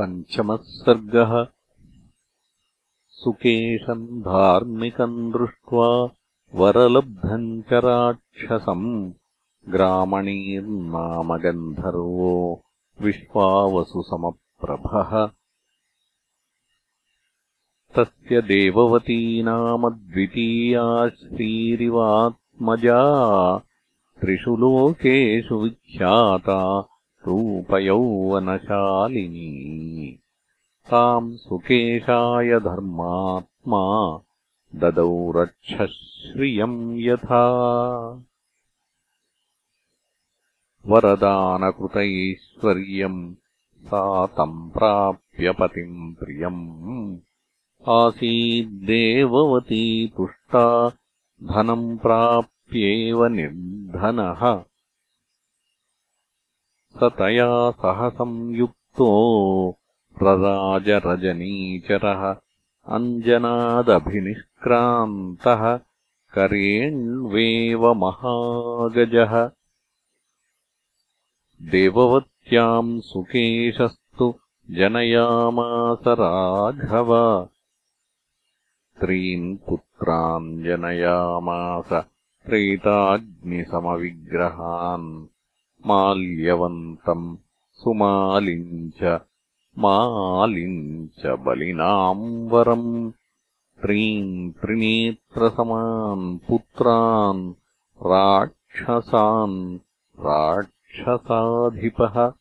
पञ्चमः सर्गः। सुकेशम् धार्मिकम् दृष्ट्वा वरलब्धम् च राक्षसम्। ग्रामणीर्नामगन्धर्वो विश्वावसुसमप्रभः तस्य देववती नाम द्वितीया श्रीरिवात्मजा। त्रिषु लोकेषु विख्याता रूपयौवनशालिनी। ताम् सुकेशाय धर्मात्मा ददौ रक्षश्रियम् यथा। वरदानकृतैश्वर्यम् सा तम् प्राप्य पतिम् प्रियम्। आसीद्देववती तुष्टा धनम् प्राप्येव निर्धनः तया सह संयुक्तो रराजरजनीचरः अञ्जनादभिनिष्क्रान्तः करेण्वेव महागजः। देववत्याम् सुकेशस्तु जनयामास राघव। त्रीन् पुत्रान् जनयामास प्रेताग्निसमविग्रहान् माल्यवन्तम् सुमालिम् च मालिम् च बलिनाम् वरम्। त्रीन् त्रिनेत्रसमान् पुत्रान् राक्षसान् राक्षसाधिपः।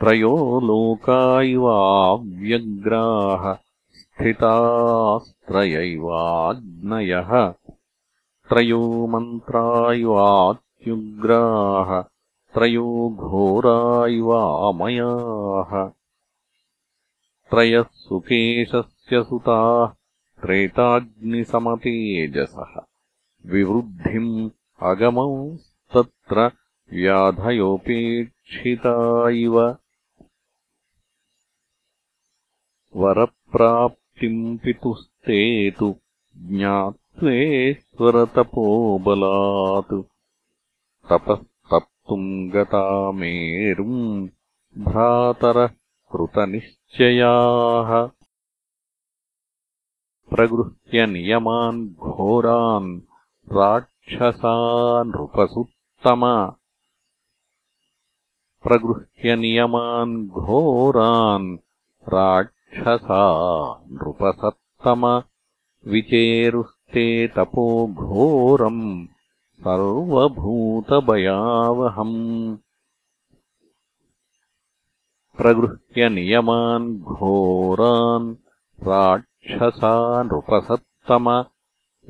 त्रयो लोकायिवाव्यग्राः स्थितास्त्रयैवाग्नयः त्रयो मन्त्रायिवात् युग्राः त्रयो घोरा इवामयाः त्रयः सुकेशस्य सुताः त्रेताग्निसमतेजसः। विवृद्धिम् अगमंस्तत्र व्याधयोपेक्षिता इव। वरप्राप्तिम् पितुस्ते तु ज्ञात्वेश्वरतपोबलात् तपस्तप्तुम् गता मेरुम् भ्रातरः कृतनिश्चयाः प्रगृह्य नियमान् घोरान् राक्षसा नृपसुत्तम प्रगृह्य नियमान् घोरान् राक्षसा नृपसत्तम विचेरुस्ते तपो घोरम् सर्वभूतभयावहम्। प्रगृह्य नियमान् घोरान् राक्षसा नृपसत्तम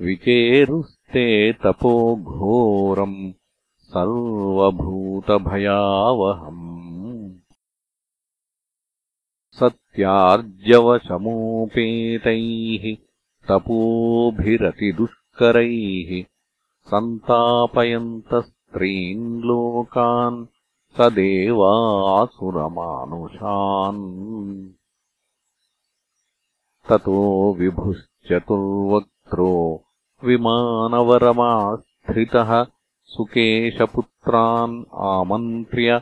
विचेरुस्ते तपो घोरम् सर्वभूतभयावहम्। सत्यार्जवशमोपेतैः तपोभिरतिदुष्करैः सन्तापयन्तस्त्रीन् लोकान् स देवासुरमानुषान् ततो विभुश्चतुर्वक्त्रो विमानवरमास्थितः सुकेशपुत्रान् आमन्त्र्य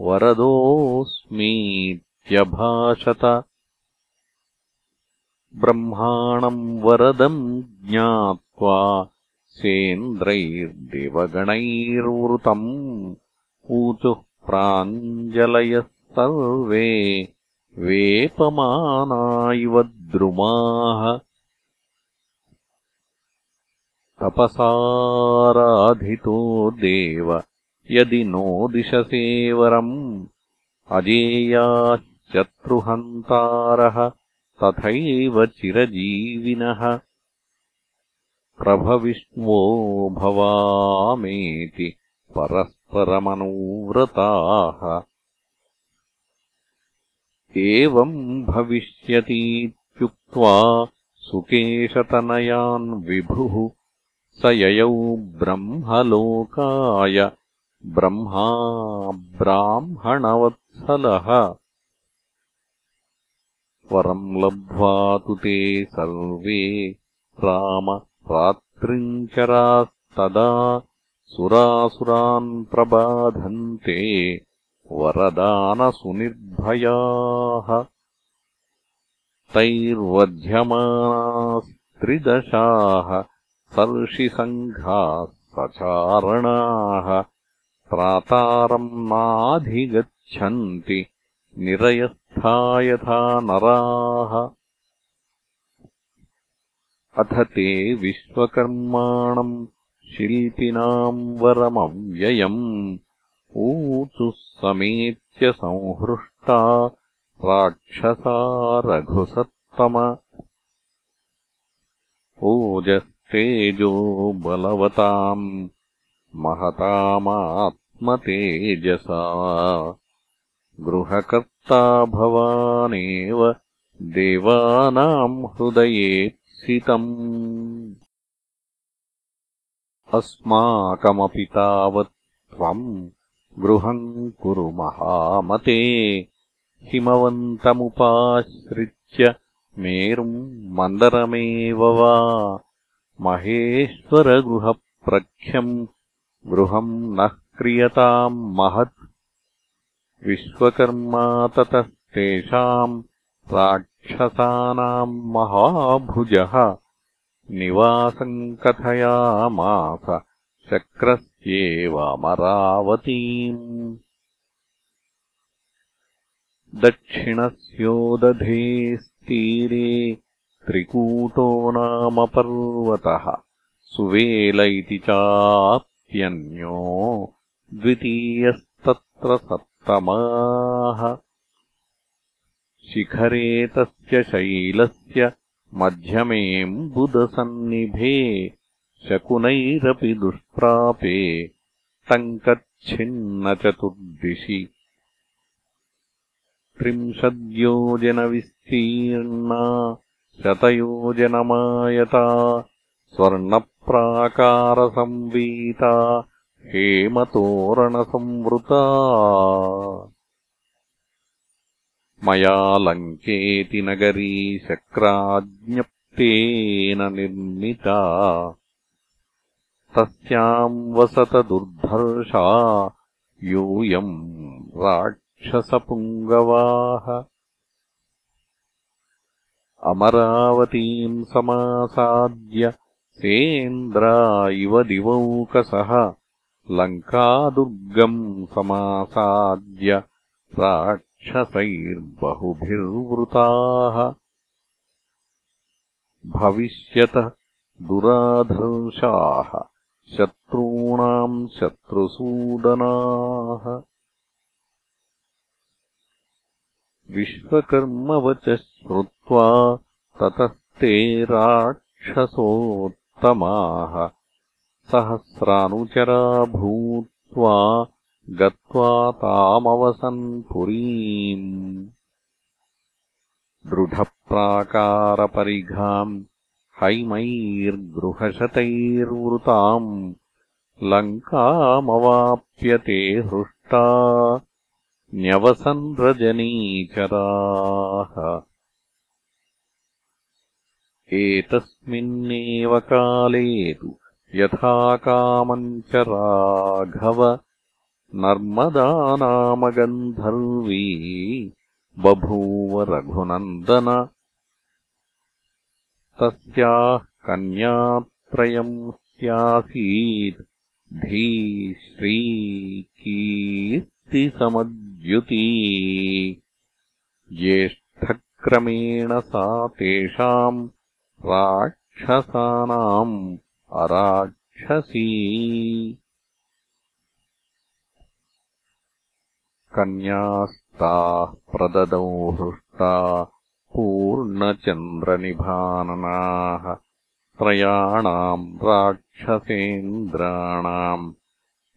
वरदोऽस्मीत्यभाषत। ब्रह्माणम् वरदम् ज्ञात्वा सेन्द्रैर्देवगणैर्वृतम् ऊचुः प्राञ्जलयः सर्वे वेपमाना इव द्रुमाः। तपसाराधितो देव यदि नोदिशसेवरम् अजेयाश्चत्रुहन्तारः तथैव चिरजीविनः प्रभविष्णो भवामेति परस्परमनुव्रताः। एवम् भविष्यतीत्युक्त्वा सुकेशतनयान् विभुः स ययौ ब्रह्मलोकाय ब्रह्मा ब्राह्मणवत्सलः। वरम् लब्ध्वा तु ते सर्वे राम रात्रिञ्चरास्तदा सुरासुरान् प्रबाधन्ते वरदानसुनिर्भयाः। तैर्वध्यमानास्त्रिदशाः सर्षिसङ्घाः सचारणाः प्रातारम् नाधिगच्छन्ति निरयस्था यथा नराः अथ ते विश्वकर्माणम् शिल्पिनाम् वरमव्ययम् ऊचुः समेत्य संहृष्टा राक्षसा रघुसत्तम। ओजस्तेजो बलवताम् महतामात्मतेजसा। गृहकर्ता भवानेव देवानाम् अस्माकमपि तावत् त्वम् गृहम् कुरु महामते। हिमवन्तमुपाश्रित्य मेरुम् मन्दरमेव वा। महेश्वरगृहप्रख्यम् गृहम् नः क्रियताम् महत्। विश्वकर्मा ततस्तेषाम् राक्षसानाम् महाभुजः। निवासम् कथयामास शक्रस्येवामरावतीम् दक्षिणस्योदधेस्तीरे त्रिकूटो नाम पर्वतः। सुवेल इति चाप्यन्यो द्वितीयस्तत्र सप्तमाः शिखरे तस्य शैलस्य मध्यमेम् बुदसन्निभे शकुनैरपि दुष्प्रापे टङ्कच्छिन्नचतुर्दिशि। त्रिंशद्योजनविस्तीर्णा शतयोजनमायता स्वर्णप्राकारसंवीता हेमतोरणसंवृता मया लङ्केति नगरी शक्राज्ञप्तेन निर्मिता। तस्याम् वसतदुर्धर्षा यूयम् राक्षसपुङ्गवाः। अमरावतीम् समासाद्य सेन्द्रा इव दिवौकसः। लङ्कादुर्गम् समासाद्य राक्षसैर्बहुभिर्वृताः भविष्यतः दुराधर्षाः शत्रूणाम् शत्रुसूदनाः। विश्वकर्मवच श्रुत्वा ततस्ते राक्षसोत्तमाः। सहस्रानुचरा भूत्वा गत्वा तामवसन् पुरीम्। दृढप्राकारपरिघाम् हैमैर्गृहशतैर्वृताम् लङ्कामवाप्यते हृष्टा न्यवसन्रजनीचराः एतस्मिन्नेव काले तु यथा कामम् च राघव नर्मदानामगन्धर्वी बभूव रघुनन्दन। तस्याः कन्यात्रयम् स्यासीत् धीश्रीकीर्तिसमद्युती ज्येष्ठक्रमेण सा तेषाम् राक्षसानाम् अराक्षसी कन्यास्ताः प्रददौ हृष्टा पूर्णचन्द्रनिभाननाः। त्रयाणाम् राक्षसेन्द्राणाम्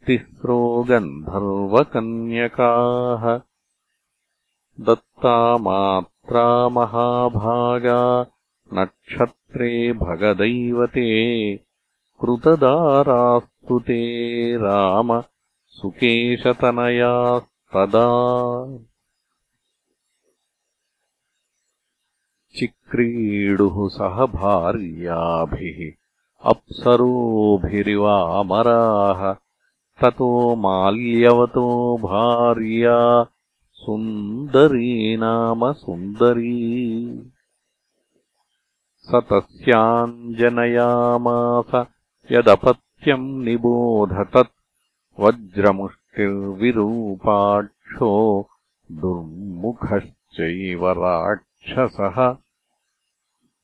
तिस्रो गन्धर्वकन्यकाः। दत्ता मात्रा महाभागा नक्षत्रे भगदैवते। कृतदारास्तु ते राम सुकेशतनयास्तदा चिक्रीडुः सह भार्याभिः अप्सरोभिरिवामराः। ततो माल्यवतो भार्या सुन्दरी नाम सुन्दरी। स तस्याञ्जनयामास यदपत्यम् निबोधतत् वज्रमुष्टिर्विरूपाक्षो दुर्मुखश्चैव राक्षसः।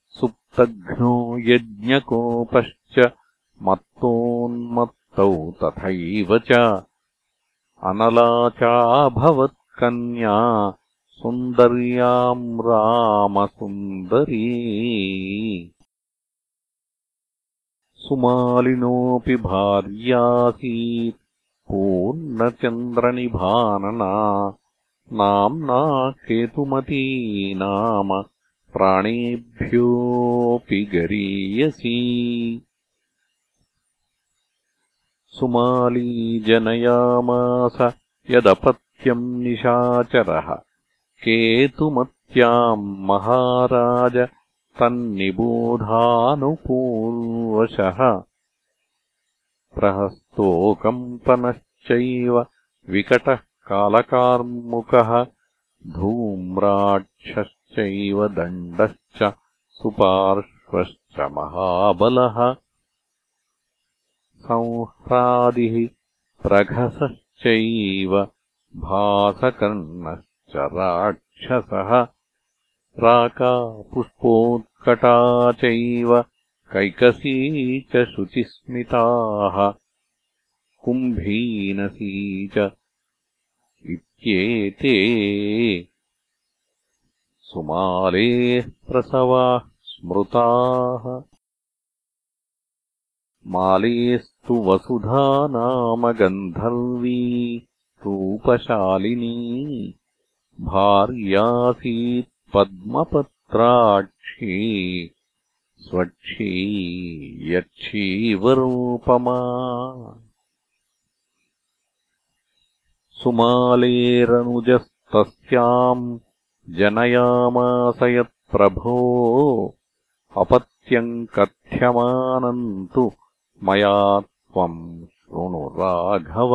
सुप्तघ्नो यज्ञकोपश्च मत्तोन्मत्तौ तथैव च। अनला चाभवत्कन्या सुन्दर्याम् रामसुन्दरी। सुमालिनोऽपि भार्यासीत् पूर्णचन्द्रनिभानना नाम्ना केतुमती नाम प्राणेभ्योऽपि गरीयसी। सुमाली जनयामास यदपत्यम् निशाचरः। केतुमत्याम् महाराज तन्निबोधानुपूर्वशः प्रहस्तोकम्पनश्चैव विकटः कालकार्मुकः धूम्राक्षश्चैव दण्डश्च सुपार्श्वश्च महाबलः। संह्रादिः प्रघसश्चैव भासकर्णश्च राक्षसः। राका पुष्पोत्कटा चैव कैकसी च शुचिस्मिताः कुम्भीनसी च इत्येते सुमालेः प्रसवाः स्मृताः। मालेस्तु वसुधा नाम गन्धर्वी रूपशालिनी भार्यासीत् पद्मपत्राक्षी स्वक्षी यक्षीवरूपमा सुमालेरनुजस्तस्याम् जनयामास यत्प्रभो अपत्यम् कथ्यमानम् तु मया त्वम् शृणु राघव।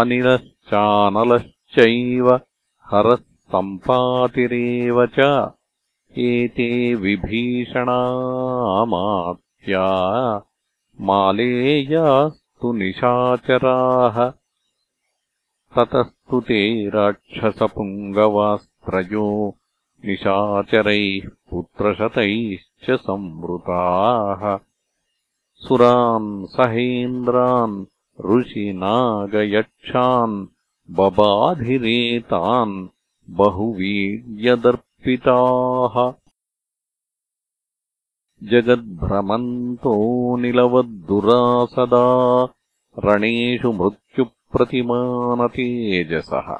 अनिलश्चानलश्चैव हरः सम्पातिरेव च एते विभीषणामात्या मालेयास्तु निशाचराः। ततस्तु ते राक्षसपुङ्गवास्त्रयो निशाचरैः पुत्रशतैश्च संवृताः। सुरान् सहेन्द्रान् ऋषिनागयक्षान् बबाधिरेतान् बहुवीर्यदर्पिताः जगद्भ्रमन्तोऽनिलवद्दुरासदा रणेषु मृत्युप्रतिमानतेजसः।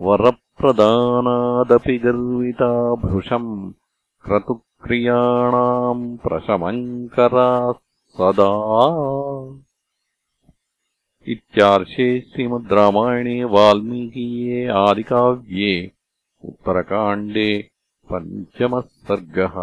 वरप्रदानादपि गर्विता भृशम् क्रतुक्रियाणाम् प्रशमङ्कराः सदा। इत्यार्षे श्रीमद् रामायणे वाल्मीकीये आदिकाव्ये उत्तरकाण्डे पञ्चमः सर्गः